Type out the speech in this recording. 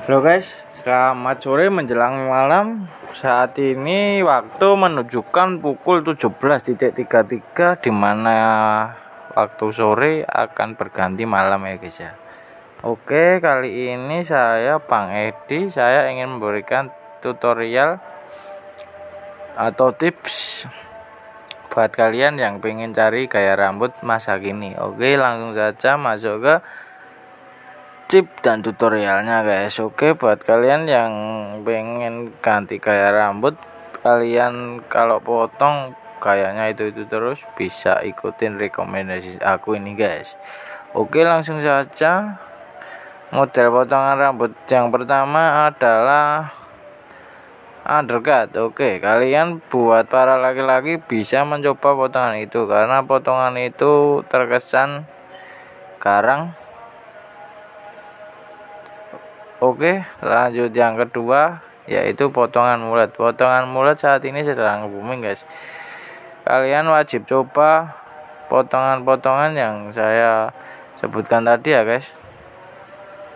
Halo guys, selamat sore menjelang malam. Saat ini waktu menunjukkan pukul 17.33 di mana waktu sore akan berganti malam ya guys ya. Oke, kali ini saya Bang Edi, saya ingin memberikan tutorial atau tips buat kalian yang pengen cari gaya rambut masa kini. Oke, langsung saja masuk ke chip dan tutorialnya guys. Oke buat kalian yang pengen ganti gaya rambut kalian kalau potong kayaknya itu itu terus bisa ikutin rekomendasi aku ini guys. Oke langsung saja. Model potongan rambut yang pertama adalah undercut. Oke kalian buat para laki-laki bisa mencoba potongan itu karena potongan itu terkesan garang Oke, lanjut yang kedua yaitu potongan mulut. Potongan mulut saat ini sedang booming, guys. Kalian wajib coba potongan-potongan yang saya sebutkan tadi ya, guys.